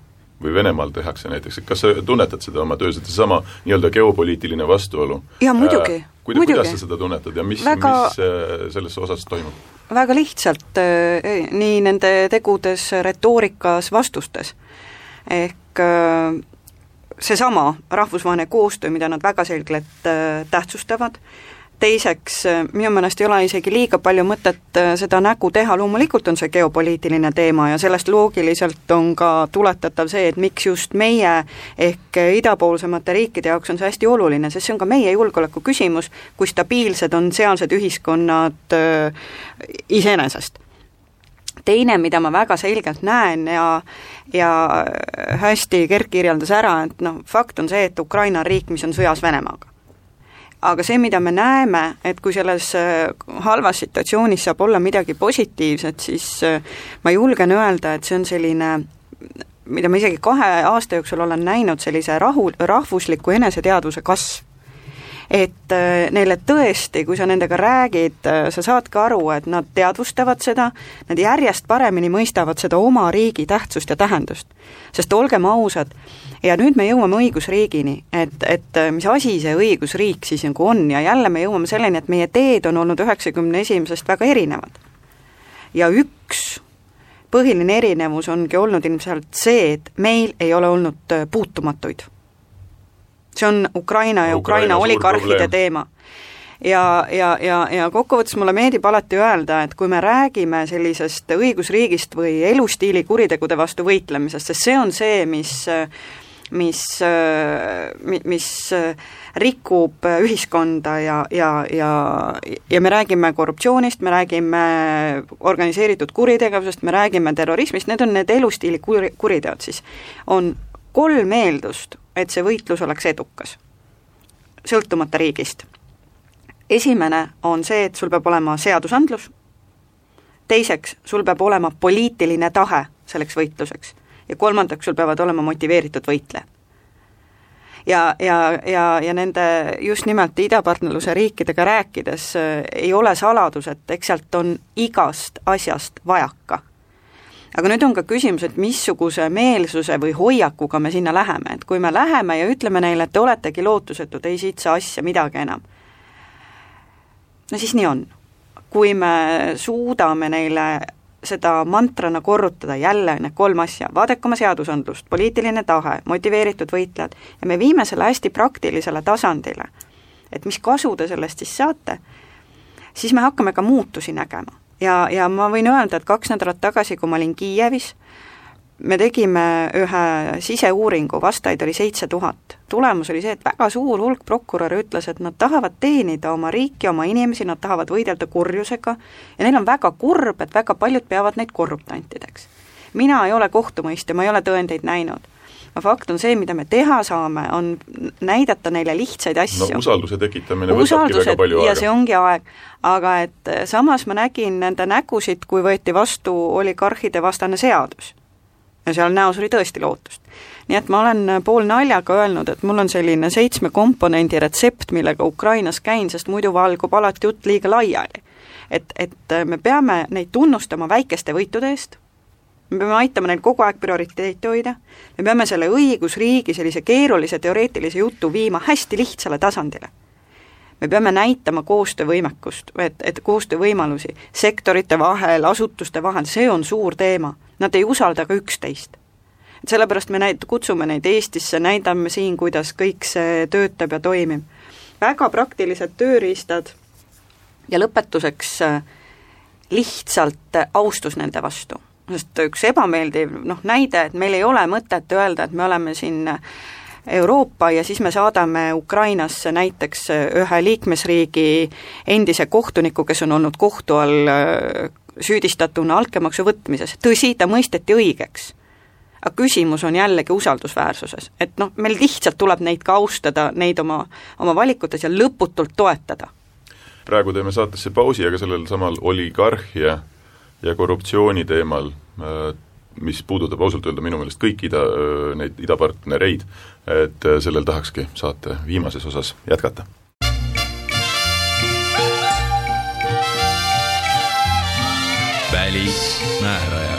või Venemaal tehakse näiteks, et kas sa tunnetad seda oma töös, et seesama nii-öelda geopoliitiline vastuolu? jaa, muidugi äh,, kuida, muidugi. kuidas sa seda tunnetad ja mis Väga... mis äh, selles osas toimub? väga lihtsalt, äh, nii nende tegudes, retoorikas, vastustes. ehk äh, seesama rahvusvaheline koostöö, mida nad väga selgelt tähtsustavad, teiseks, minu meelest ei ole isegi liiga palju mõtet äh, seda nägu teha, loomulikult on see geopoliitiline teema ja sellest loogiliselt on ka tuletatav see, et miks just meie ehk idapoolsemate riikide jaoks on see hästi oluline, sest see on ka meie julgeoleku küsimus, kui stabiilsed on sealsed ühiskonnad äh, iseenesest. Teine, mida ma väga selgelt näen ja ja hästi Gert kirjeldas ära, et noh, fakt on see, et Ukraina on riik, mis on sõjas Venemaaga aga see, mida me näeme, et kui selles äh, halvas situatsioonis saab olla midagi positiivset, siis äh, ma julgen öelda, et see on selline mida ma isegi kahe aasta jooksul olen näinud, sellise rahu, rahvusliku eneseteadvuse kasv et äh, neile tõesti, kui sa nendega räägid, äh, sa saad ka aru, et nad teadvustavad seda, nad järjest paremini mõistavad seda oma riigi tähtsust ja tähendust. sest olgem ausad, ja nüüd me jõuame õigusriigini, et, et äh, mis asi see õigusriik siis nagu on ja jälle me jõuame selleni, et meie teed on olnud üheksakümne esimesest väga erinevad. ja üks põhiline erinevus ongi olnud ilmselt see, et meil ei ole olnud puutumatuid see on Ukraina ja Ukraina, Ukraina oligarhide teema. Ja, ja, ja, ja kokkuvõttes mulle meeldib alati öelda, et kui me räägime sellisest õigusriigist või elustiili kuritegude vastu võitlemisest, sest see on see, mis mis, mis rikub ühiskonda ja, ja, ja, ja me räägime korruptsioonist, me räägime organiseeritud kuritegevusest, me räägime terrorismist, need on need elustiili kuri, kuriteod siis, on kolm eeldust, et see võitlus oleks edukas, sõltumata riigist. esimene on see, et sul peab olema seadusandlus, teiseks, sul peab olema poliitiline tahe selleks võitluseks ja kolmandaks, sul peavad olema motiveeritud võitlejad. ja, ja, ja, ja nende just nimelt idapartnerluse riikidega rääkides äh, ei ole saladus, et eks sealt on igast asjast vajaka aga nüüd on ka küsimus, et missuguse meelsuse või hoiakuga me sinna läheme, et kui me läheme ja ütleme neile, et te oletegi lootusetud, ei siit saa asja midagi enam, no siis nii on. kui me suudame neile seda mantrana korrutada jälle need kolm asja, vaadake oma seadusandlust, poliitiline tahe, motiveeritud võitlejad, ja me viime selle hästi praktilisele tasandile, et mis kasu te sellest siis saate, siis me hakkame ka muutusi nägema ja, ja ma võin öelda, et kaks nädalat tagasi, kui ma olin Kiievis, me tegime ühe siseuuringu, vastajaid oli seitse tuhat. tulemus oli see, et väga suur hulk prokuröre ütles, et nad tahavad teenida oma riiki, oma inimesi, nad tahavad võidelda kurjusega ja neil on väga kurb, et väga paljud peavad neid korruptantideks. mina ei ole kohtumõistja, ma ei ole tõendeid näinud aga fakt on see, mida me teha saame, on näidata neile lihtsaid asju. no usalduse tekitamine võtabki väga palju aega. ja see ongi aeg, aga et eh, samas ma nägin nende nägusid, kui võeti vastu oligarhide vastane seadus. ja seal näos oli tõesti lootust. nii et ma olen poolnaljaga öelnud, et mul on selline seitsme komponendi retsept, millega Ukrainas käin, sest muidu valgub alati jutt liiga laiali. et, et me peame neid tunnustama väikeste võitude eest, me peame aitama neil kogu aeg prioriteete hoida, me peame selle õigusriigi sellise keerulise teoreetilise jutu viima hästi lihtsale tasandile. me peame näitama koostöövõimekust, et, et koostöövõimalusi sektorite vahel, asutuste vahel, see on suur teema, nad ei usalda ka üksteist. et sellepärast me näit-, kutsume neid Eestisse, näidame siin, kuidas kõik see töötab ja toimib. väga praktilised tööriistad ja lõpetuseks lihtsalt austus nende vastu sest üks ebameeldiv noh, näide, et meil ei ole mõtet öelda, et me oleme siin Euroopa ja siis me saadame Ukrainasse näiteks ühe liikmesriigi endise kohtuniku, kes on olnud kohtu all äh, süüdistatuna altkäemaksu võtmises, tõsi, ta mõisteti õigeks. aga küsimus on jällegi usaldusväärsuses, et noh, meil lihtsalt tuleb neid ka austada, neid oma, oma valikutes ja lõputult toetada. praegu teeme saatesse pausi, aga sellel samal oligarhia ja korruptsiooni teemal, mis puudutab ausalt öelda minu meelest kõiki ida, äh, neid idapartnereid, et äh, sellel tahakski saate viimases osas jätkata. välismääraja.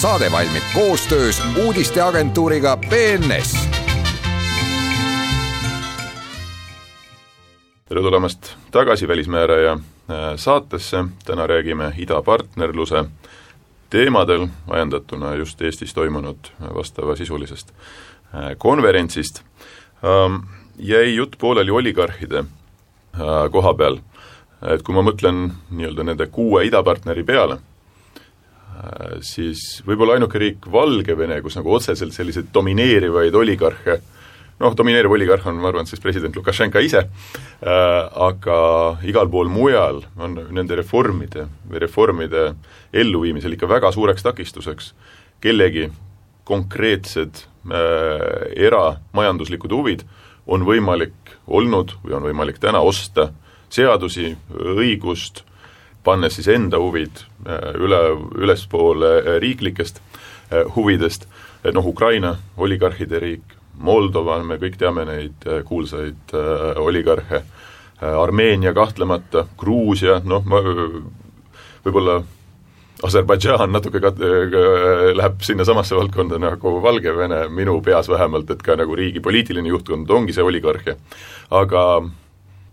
saade valmib koostöös uudisteagentuuriga BNS. tere tulemast tagasi Välismääraja äh, saatesse, täna räägime idapartnerluse teemadel, ajendatuna just Eestis toimunud vastavasisulisest äh, konverentsist. Ähm, jäi jutt pooleli oligarhide äh, koha peal et kui ma mõtlen nii-öelda nende kuue idapartneri peale, äh, siis võib-olla ainuke riik Valgevene, kus nagu otseselt selliseid domineerivaid oligarhe noh, domineeriv oligarh on, ma arvan, siis president Lukašenka ise äh,, aga igal pool mujal on nende reformide reformide elluviimisel ikka väga suureks takistuseks kellegi konkreetsed äh, eramajanduslikud huvid on võimalik olnud või on võimalik täna osta seadusi, õigust, pannes siis enda huvid äh, üle, ülespoole äh, riiklikest äh, huvidest, noh, Ukraina, oligarhide riik, Moldova, me kõik teame neid kuulsaid oligarhe, Armeenia kahtlemata, Gruusia, noh, ma võib-olla Aserbaidžaan natuke kat-, läheb sinnasamasse valdkonda nagu Valgevene, minu peas vähemalt, et ka nagu riigi poliitiline juhtkond ongi see oligarhia. aga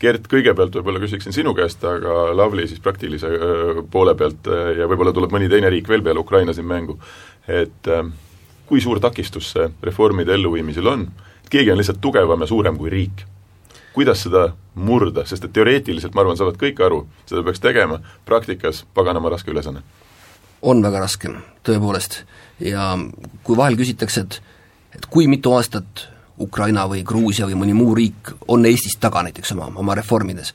Gert, kõigepealt võib-olla küsiksin sinu käest, aga Lavly siis praktilise poole pealt ja võib-olla tuleb mõni teine riik veel peale Ukraina siin mängu, et kui suur takistus see reformide elluviimisel on, keegi on lihtsalt tugevam ja suurem kui riik. kuidas seda murda, sest et teoreetiliselt, ma arvan, saavad kõik aru, seda peaks tegema, praktikas paganama raske ülesanne? on väga raske, tõepoolest. ja kui vahel küsitakse, et et kui mitu aastat Ukraina või Gruusia või mõni muu riik on Eestist taga näiteks oma, oma reformides,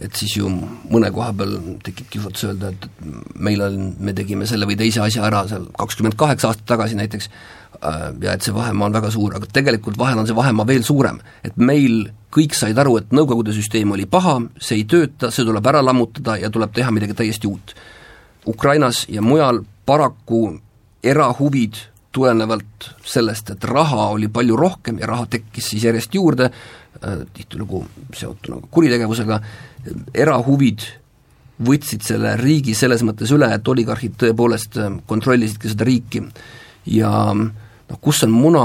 et siis ju mõne koha peal tekib kiusatus öelda, et meil on, me tegime selle või teise asja ära seal kakskümmend kaheksa aastat tagasi näiteks, äh, ja et see vahemaa on väga suur, aga tegelikult vahel on see vahemaa veel suurem. et meil kõik said aru, et Nõukogude süsteem oli paha, see ei tööta, see tuleb ära lammutada ja tuleb teha midagi täiesti uut. Ukrainas ja mujal paraku erahuvid tulenevalt sellest, et raha oli palju rohkem ja raha tekkis siis järjest juurde, äh, tihtilugu seotuna nagu kuritegevusega, erahuvid võtsid selle riigi selles mõttes üle, et oligarhid tõepoolest äh, kontrollisidki seda riiki. ja noh, kus on muna,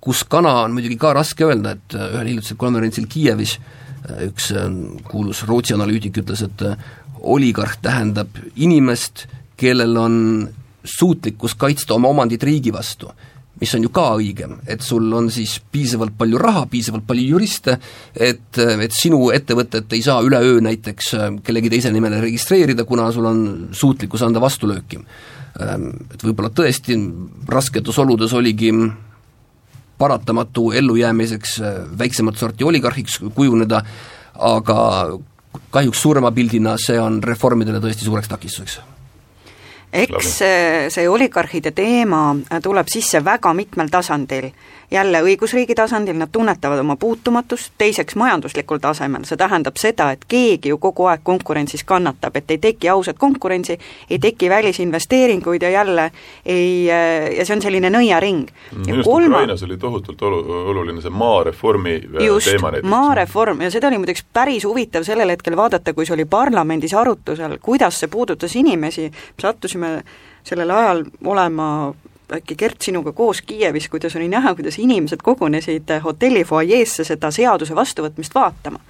kus kana, on muidugi ka raske öelda, et äh, ühel hiljutisel konverentsil Kiievis üks kuulus Rootsi analüütik ütles, et oligarh tähendab inimest, kellel on suutlikkus kaitsta oma omandit riigi vastu, mis on ju ka õigem, et sul on siis piisavalt palju raha, piisavalt palju juriste, et, et sinu ettevõtet ei saa üleöö näiteks äh, kellegi teise nimele registreerida, kuna sul on suutlikkus anda vastulööki. Ähm, et võib-olla tõesti rasketes oludes oligi paratamatu ellujäämiseks äh, väiksemat sorti oligarhiks kujuneda, aga kahjuks suurema pildina see on reformidele tõesti suureks takistuseks eks see, see oligarhide teema tuleb sisse väga mitmel tasandil. Jälle õigusriigi tasandil, nad tunnetavad oma puutumatust, teiseks majanduslikul tasemel, see tähendab seda, et keegi ju kogu aeg konkurentsis kannatab, et ei teki ausat konkurentsi, ei teki välisinvesteeringuid ja jälle ei, ja see on selline nõiaring. minu arust kolma... Ukrainas oli tohutult olu-, oluline see maareformi äh, just, teema näiteks. maareform ja seda oli muideks päris huvitav sellel hetkel vaadata, kui see oli parlamendis arutusel, kuidas see puudutas inimesi, sattusime sellel ajal olema äkki Gert sinuga koos Kiievis, kuidas oli näha, kuidas inimesed kogunesid hotelli fuajeesse seda seaduse vastuvõtmist vaatama.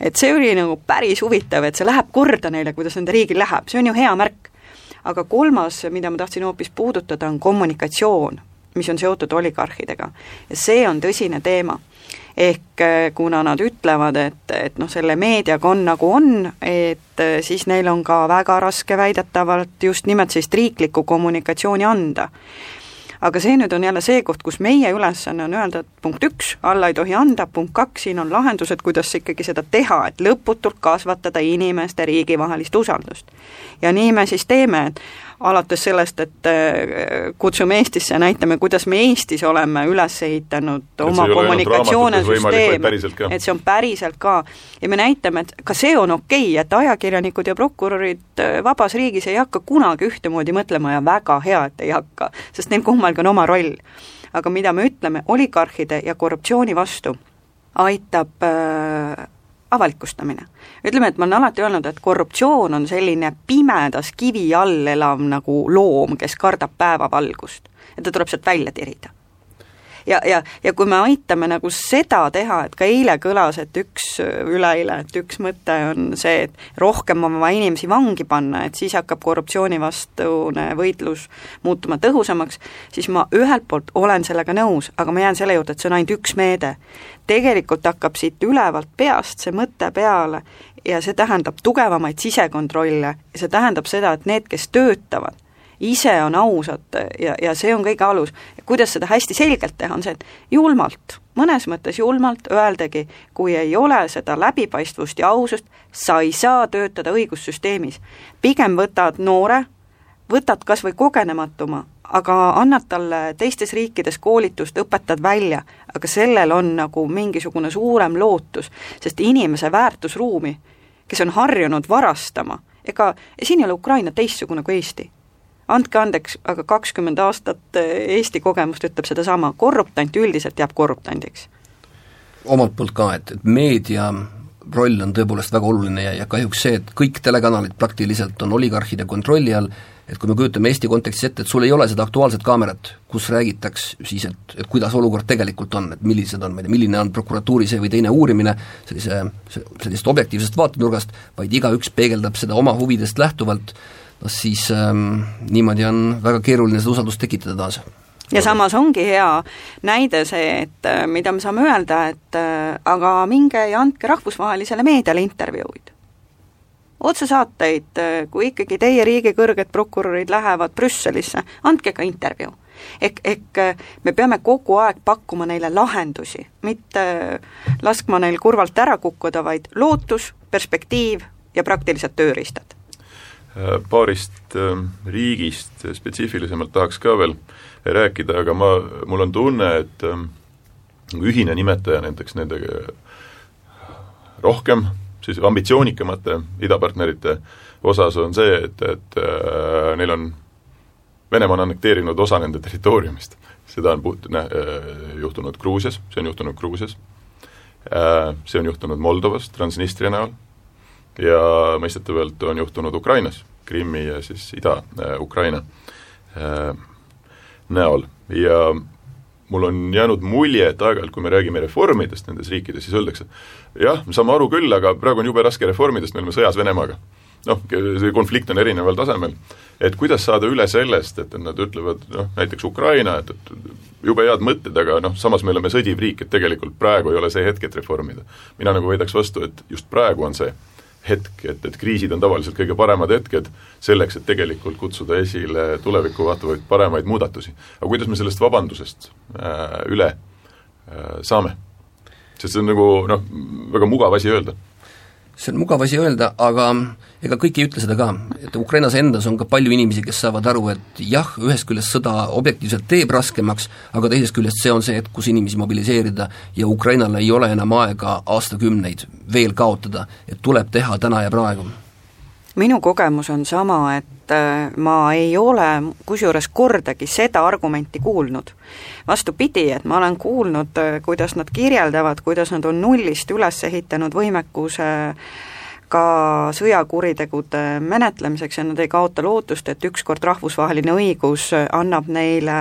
et see oli nagu päris huvitav, et see läheb korda neile, kuidas nende riigil läheb, see on ju hea märk. aga kolmas, mida ma tahtsin hoopis puudutada, on kommunikatsioon, mis on seotud oligarhidega. ja see on tõsine teema ehk eh, kuna nad ütlevad, et, et noh, selle meediaga on nagu on, et eh, siis neil on ka väga raske väidetavalt just nimelt sellist riiklikku kommunikatsiooni anda aga see nüüd on jälle see koht, kus meie ülesanne on öelda, et punkt üks, alla ei tohi anda, punkt kaks, siin on lahendused, kuidas ikkagi seda teha, et lõputult kasvatada inimeste riigi vahelist usaldust. ja nii me siis teeme, et alates sellest, et äh, kutsume Eestisse ja näitame, kuidas me Eestis oleme üles ehitanud oma kommunikatsioonesüsteeme, et see on päriselt ka. ja me näitame, et ka see on okei okay,, et ajakirjanikud ja prokurörid äh, vabas riigis ei hakka kunagi ühtemoodi mõtlema ja väga hea, et ei hakka, sest neil kummalgi on oma roll. aga mida me ütleme oligarhide ja korruptsiooni vastu, aitab äh, avalikustamine. ütleme, et ma olen alati öelnud, et korruptsioon on selline pimedas kivi all elav nagu loom, kes kardab päevavalgust ja ta tuleb sealt välja tirida ja, ja, ja kui me aitame nagu seda teha, et ka eile kõlas, et üks, üleeile, et üks mõte on see, et rohkem on vaja inimesi vangi panna, et siis hakkab korruptsioonivastune võitlus muutuma tõhusamaks, siis ma ühelt poolt olen sellega nõus, aga ma jään selle juurde, et see on ainult üks meede. tegelikult hakkab siit ülevalt peast see mõte peale ja see tähendab tugevamaid sisekontrolle ja see tähendab seda, et need, kes töötavad, ise on ausad ja, ja see on kõige alus. kuidas seda hästi selgelt teha, on see, et julmalt, mõnes mõttes julmalt öeldagi, kui ei ole seda läbipaistvust ja ausust, sa ei saa töötada õigussüsteemis. pigem võtad noore, võtad kas või kogenematuma, aga annad talle teistes riikides koolitust, õpetad välja, aga sellel on nagu mingisugune suurem lootus, sest inimese väärtusruumi, kes on harjunud varastama, ega siin ei ole Ukraina teistsugune kui Eesti andke andeks, aga kakskümmend aastat eh, Eesti kogemust ütleb sedasama, korruptant üldiselt jääb korruptandiks. omalt poolt ka, et, et meedia roll on tõepoolest väga oluline ja, ja kahjuks see, et kõik telekanalid praktiliselt on oligarhide kontrolli all, et kui me kujutame Eesti kontekstis ette, et sul ei ole seda Aktuaalset kaamerat, kus räägitaks siis, et, et kuidas olukord tegelikult on, et millised on, ma ei tea, milline on prokuratuuri see või teine uurimine sellise, sellisest objektiivsest vaatenurgast, vaid igaüks peegeldab seda oma huvidest lähtuvalt, noh siis ähm, niimoodi on väga keeruline seda usaldust tekitada taas ja samas ongi hea näide see, et äh, mida me saame öelda, et äh, aga minge ja andke rahvusvahelisele meediale intervjuuid. otsesaateid, äh, kui ikkagi teie riigi kõrged prokurörid lähevad Brüsselisse, andke ka intervjuu. ehk, ehk me peame kogu aeg pakkuma neile lahendusi, mitte laskma neil kurvalt ära kukkuda, vaid lootus, perspektiiv ja praktilised tööriistad Äh, paarist ähm, riigist spetsiifilisemalt tahaks ka veel rääkida, aga ma, mul on tunne, et ähm, ühine nimetaja nendeks nende rohkem siis ambitsioonikamate idapartnerite osas on see, et, et äh, neil on, Venemaa on annekteerinud osa nende territooriumist. seda on puht-, äh, juhtunud Gruusias, see on juhtunud Gruusias äh,, see on juhtunud Moldovas Transnistria näol, ja mõistetavalt on juhtunud Ukrainas, Krimmi ja siis Ida-Ukraina äh, näol ja mul on jäänud mulje, et aeg-ajalt, kui me räägime reformidest nendes riikides, siis öeldakse jah, me saame aru küll, aga praegu on jube raske reformidest, me oleme sõjas Venemaaga. noh, see konflikt on erineval tasemel. et kuidas saada üle sellest, et nad ütlevad noh, näiteks Ukraina, et, et jube head mõtted, aga noh, samas me oleme sõdiv riik, et tegelikult praegu ei ole see hetk, et reformida. mina nagu väidaks vastu, et just praegu on see hetk, et, et kriisid on tavaliselt kõige paremad hetked selleks, et tegelikult kutsuda esile tulevikku vaatavaid paremaid muudatusi. aga kuidas me sellest vabandusest äh, üle äh, saame? sest see on nagu noh, väga mugav asi öelda see on mugav asi öelda, aga ega kõik ei ütle seda ka, et Ukrainas endas on ka palju inimesi, kes saavad aru, et jah, ühest küljest sõda objektiivselt teeb raskemaks, aga teisest küljest see on see hetk, kus inimesi mobiliseerida ja Ukrainal ei ole enam aega aastakümneid veel kaotada, et tuleb teha täna ja praegu minu kogemus on sama, et äh, ma ei ole kusjuures kordagi seda argumenti kuulnud. vastupidi, et ma olen kuulnud, äh, kuidas nad kirjeldavad, kuidas nad on nullist üles ehitanud võimekuse ka sõjakuritegude menetlemiseks ja nad ei kaota lootust, et ükskord rahvusvaheline õigus annab neile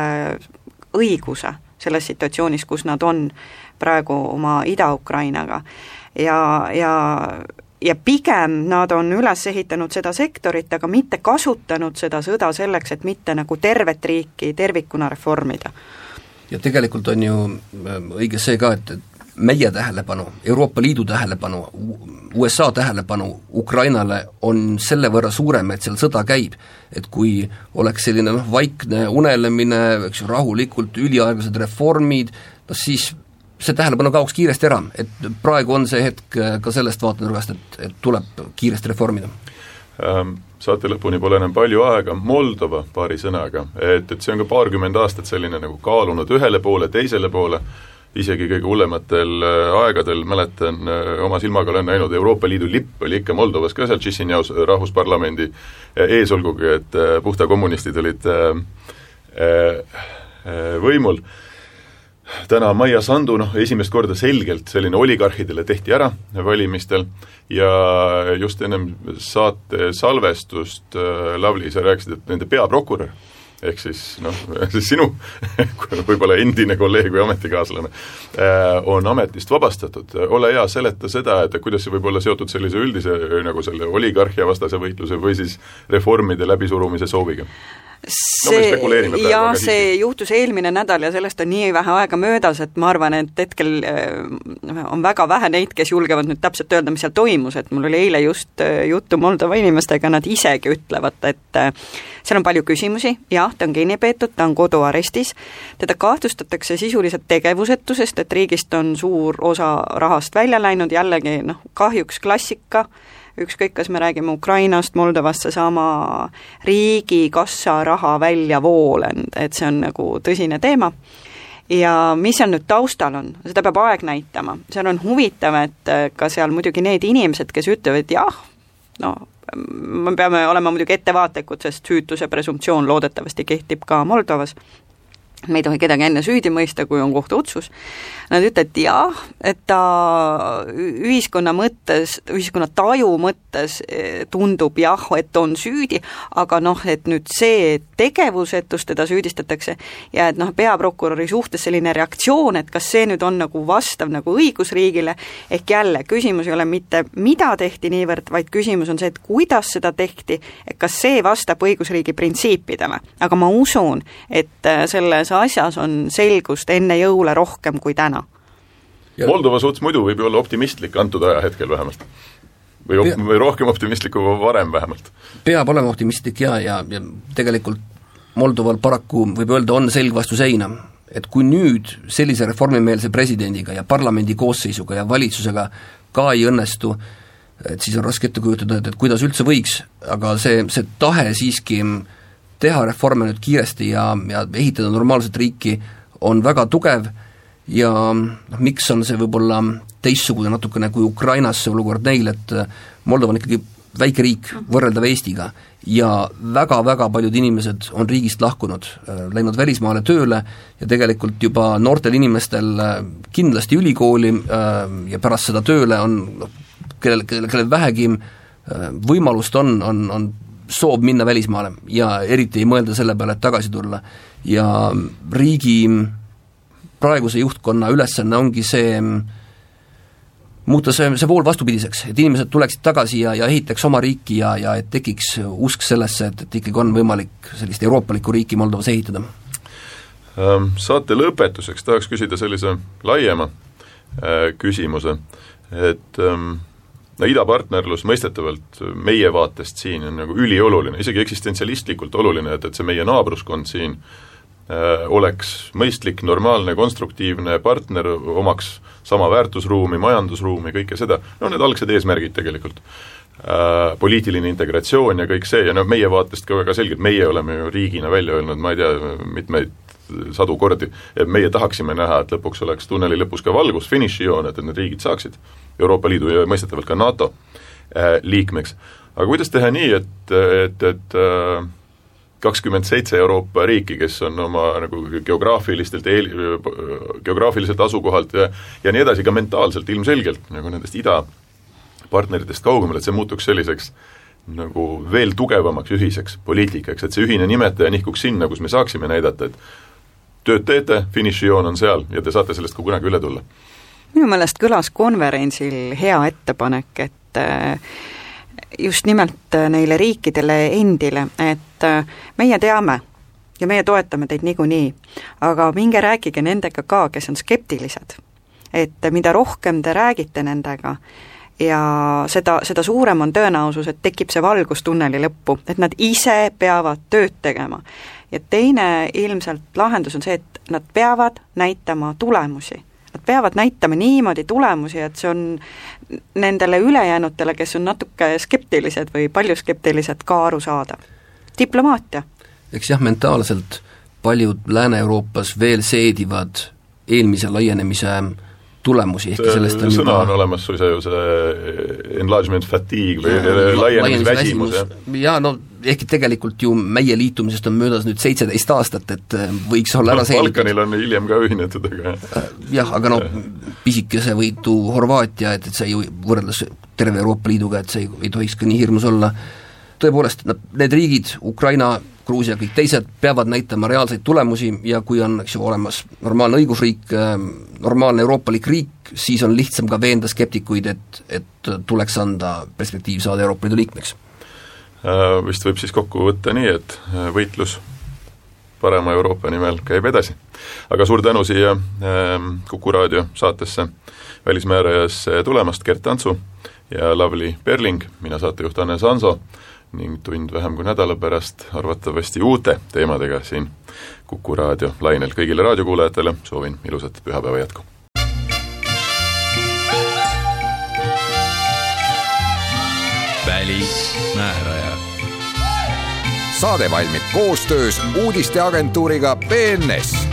õiguse selles situatsioonis, kus nad on praegu oma Ida-Ukrainaga. ja, ja ja pigem nad on üles ehitanud seda sektorit, aga mitte kasutanud seda sõda selleks, et mitte nagu tervet riiki tervikuna reformida. ja tegelikult on ju ähm, õige see ka, et, et meie tähelepanu, Euroopa Liidu tähelepanu, USA tähelepanu Ukrainale on selle võrra suurem, et seal sõda käib. et kui oleks selline noh, vaikne unelemine, eks ju, rahulikult üliaeglased reformid, noh siis see tähelepanu kaoks kiiresti ära, et praegu on see hetk äh, ka sellest vaatenurgast, et, et tuleb kiiresti reformida ähm,? Saate lõpuni pole enam palju aega, Moldova paari sõnaga, et, et see on ka paarkümmend aastat selline nagu kaalunud ühele poole, teisele poole, isegi kõige hullematel äh, aegadel mäletan, äh, oma silmaga olen näinud, Euroopa Liidu lipp oli ikka Moldovas ka seal Chisinjaus rahvusparlamendi ees, olgugi et puhta kommunistid olid võimul täna Maia Sandu, noh esimest korda selgelt selline oligarhidele tehti ära valimistel ja just ennem saate salvestust äh, Lavly, sa rääkisid, et nende peaprokurör, ehk siis noh, siis sinu võib-olla endine kolleeg või ametikaaslane, äh, on ametist vabastatud. ole hea, seleta seda, et kuidas see võib olla seotud sellise üldise nagu selle oligarhia vastase võitluse või siis reformide läbisurumise sooviga? See no,, jaa, see juhtus eelmine nädal ja sellest on nii vähe aega möödas, et ma arvan, et hetkel äh, on väga vähe neid, kes julgevad nüüd täpselt öelda, mis seal toimus, et mul oli eile just äh, juttu Moldova inimestega, nad isegi ütlevad, et äh, seal on palju küsimusi, jah, ta on kinni peetud, ta on koduarestis, teda kahtlustatakse sisuliselt tegevusetusest, et riigist on suur osa rahast välja läinud, jällegi noh, kahjuks klassika, ükskõik, kas me räägime Ukrainast, Moldovast, seesama riigikassa raha väljavool, et see on nagu tõsine teema. Ja mis seal nüüd taustal on, seda peab aeg näitama, seal on huvitav, et äh, ka seal muidugi need inimesed, kes ütlevad jah, no me peame olema muidugi ettevaatlikud, sest süütuse presumptsioon loodetavasti kehtib ka Moldovas, me ei tohi kedagi enne süüdi mõista, kui on kohtuotsus, nad ütlevad, jah, et ta ühiskonna mõttes, ühiskonna taju mõttes eh, tundub jah, et on süüdi, aga noh, et nüüd see tegevusetus teda süüdistatakse ja et noh, peaprokuröri suhtes selline reaktsioon, et kas see nüüd on nagu vastav nagu õigusriigile, ehk jälle, küsimus ei ole mitte, mida tehti niivõrd, vaid küsimus on see, et kuidas seda tehti, et kas see vastab õigusriigi printsiipidele. aga ma usun, et eh, selles selles asjas on selgust enne jõule rohkem kui täna. Moldova suhtes muidu võib ju olla optimistlik antud ajahetkel vähemalt või, või rohkem optimistlik kui varem vähemalt? peab olema optimistlik ja, ja, ja tegelikult Moldoval paraku võib öelda, on selg vastu seina. et kui nüüd sellise reformimeelse presidendiga ja parlamendi koosseisuga ja valitsusega ka ei õnnestu, et siis on raske ette kujutada, et, et kuidas üldse võiks, aga see, see tahe siiski teha reforme nüüd kiiresti ja, ja ehitada normaalset riiki, on väga tugev ja noh, miks on see võib-olla teistsugune natukene kui Ukrainas see olukord neil, et Moldova on ikkagi väike riik, võrreldav Eestiga, ja väga-väga paljud inimesed on riigist lahkunud, läinud välismaale tööle ja tegelikult juba noortel inimestel kindlasti ülikooli ja pärast seda tööle on noh, kellel, kellel, kellel vähegi võimalust on, on, on soov minna välismaale ja eriti ei mõelda selle peale, et tagasi tulla. ja riigi praeguse juhtkonna ülesanne ongi see muuta see, see vool vastupidiseks, et inimesed tuleksid tagasi ja, ja ehitaks oma riiki ja, ja et tekiks usk sellesse, et, et ikkagi on võimalik sellist euroopalikku riiki Moldovas ehitada. Ähm, saate lõpetuseks tahaks küsida sellise laiema äh, küsimuse, et ähm, no idapartnerlus mõistetavalt meie vaatest siin on nagu ülioluline, isegi eksistentsialistlikult oluline, et, et see meie naabruskond siin äh, oleks mõistlik, normaalne, konstruktiivne partner, omaks sama väärtusruumi, majandusruumi, kõike seda, no need algsed eesmärgid tegelikult äh,. Poliitiline integratsioon ja kõik see ja no meie vaatest ka väga selgelt, meie oleme ju riigina välja öelnud, ma ei tea, mitmeid sadu kordi, et meie tahaksime näha, et lõpuks oleks tunneli lõpus ka valgus, finišijoon, et, need riigid saaksid Euroopa Liidu ja mõistetavalt ka NATO äh, liikmeks. aga kuidas teha nii, et, et, et äh, kakskümmend seitse Euroopa riiki, kes on oma nagu geograafilistelt eel-, geograafiliselt asukohalt ja ja nii edasi, ka mentaalselt ilmselgelt nagu nendest idapartneritest kaugemal, et see muutuks selliseks nagu veel tugevamaks ühiseks poliitikaks, et see ühine nimetaja nihkuks sinna, kus me saaksime näidata, et tööd teete, finišijoon on seal ja te saate sellest ka kunagi üle tulla minu meelest kõlas konverentsil hea ettepanek, et äh, just nimelt äh, neile riikidele endile, et äh, meie teame ja meie toetame teid niikuinii, aga minge rääkige nendega ka, kes on skeptilised. et mida rohkem te räägite nendega, ja seda, seda suurem on tõenäosus, et tekib see valgus tunneli lõppu, et nad ise peavad tööd tegema. Ja teine ilmselt lahendus on see, et nad peavad näitama tulemusi Nad peavad näitama niimoodi tulemusi, et see on nendele ülejäänutele, kes on natuke skeptilised või palju skeptilised, ka arusaadav. diplomaatia. eks jah, mentaalselt paljud Lääne-Euroopas veel seedivad eelmise laienemise tulemusi, ehkki sellest on sõna juba... on olemas suisa ju see enlargement fatigue või laienemisväsimus, jah? jaa, no ehkki tegelikult ju meie liitumisest on möödas nüüd seitseteist aastat, et äh, võiks olla ära selgitud. Balkanil on hiljem ka ühinetud, aga jah, aga noh, pisikese võitu Horvaatia, et, et see ju võrreldes terve Euroopa Liiduga, et see ei, ei tohiks ka nii hirmus olla, tõepoolest, nad, need riigid, Ukraina, Gruusia, kõik teised, peavad näitama reaalseid tulemusi ja kui on, eks ju, olemas normaalne õigusriik, normaalne euroopalik riik, siis on lihtsam ka veenda skeptikuid, et, et tuleks anda perspektiiv saada Euroopa Liidu liikmeks. Äh, vist võib siis kokku võtta nii, et äh, võitlus parema Euroopa nimel käib edasi. aga suur tänu siia ähm, Kuku raadio saatesse välismäärajasse tulemast, Gert Antsu ja Lavly Perling, mina saatejuht Anne Sanso ning tund vähem kui nädala pärast arvatavasti uute teemadega siin Kuku raadio lainel. kõigile raadiokuulajatele soovin ilusat pühapäeva jätku! välismääraja. Saade valmib koostöös uudisteagentuuriga BNS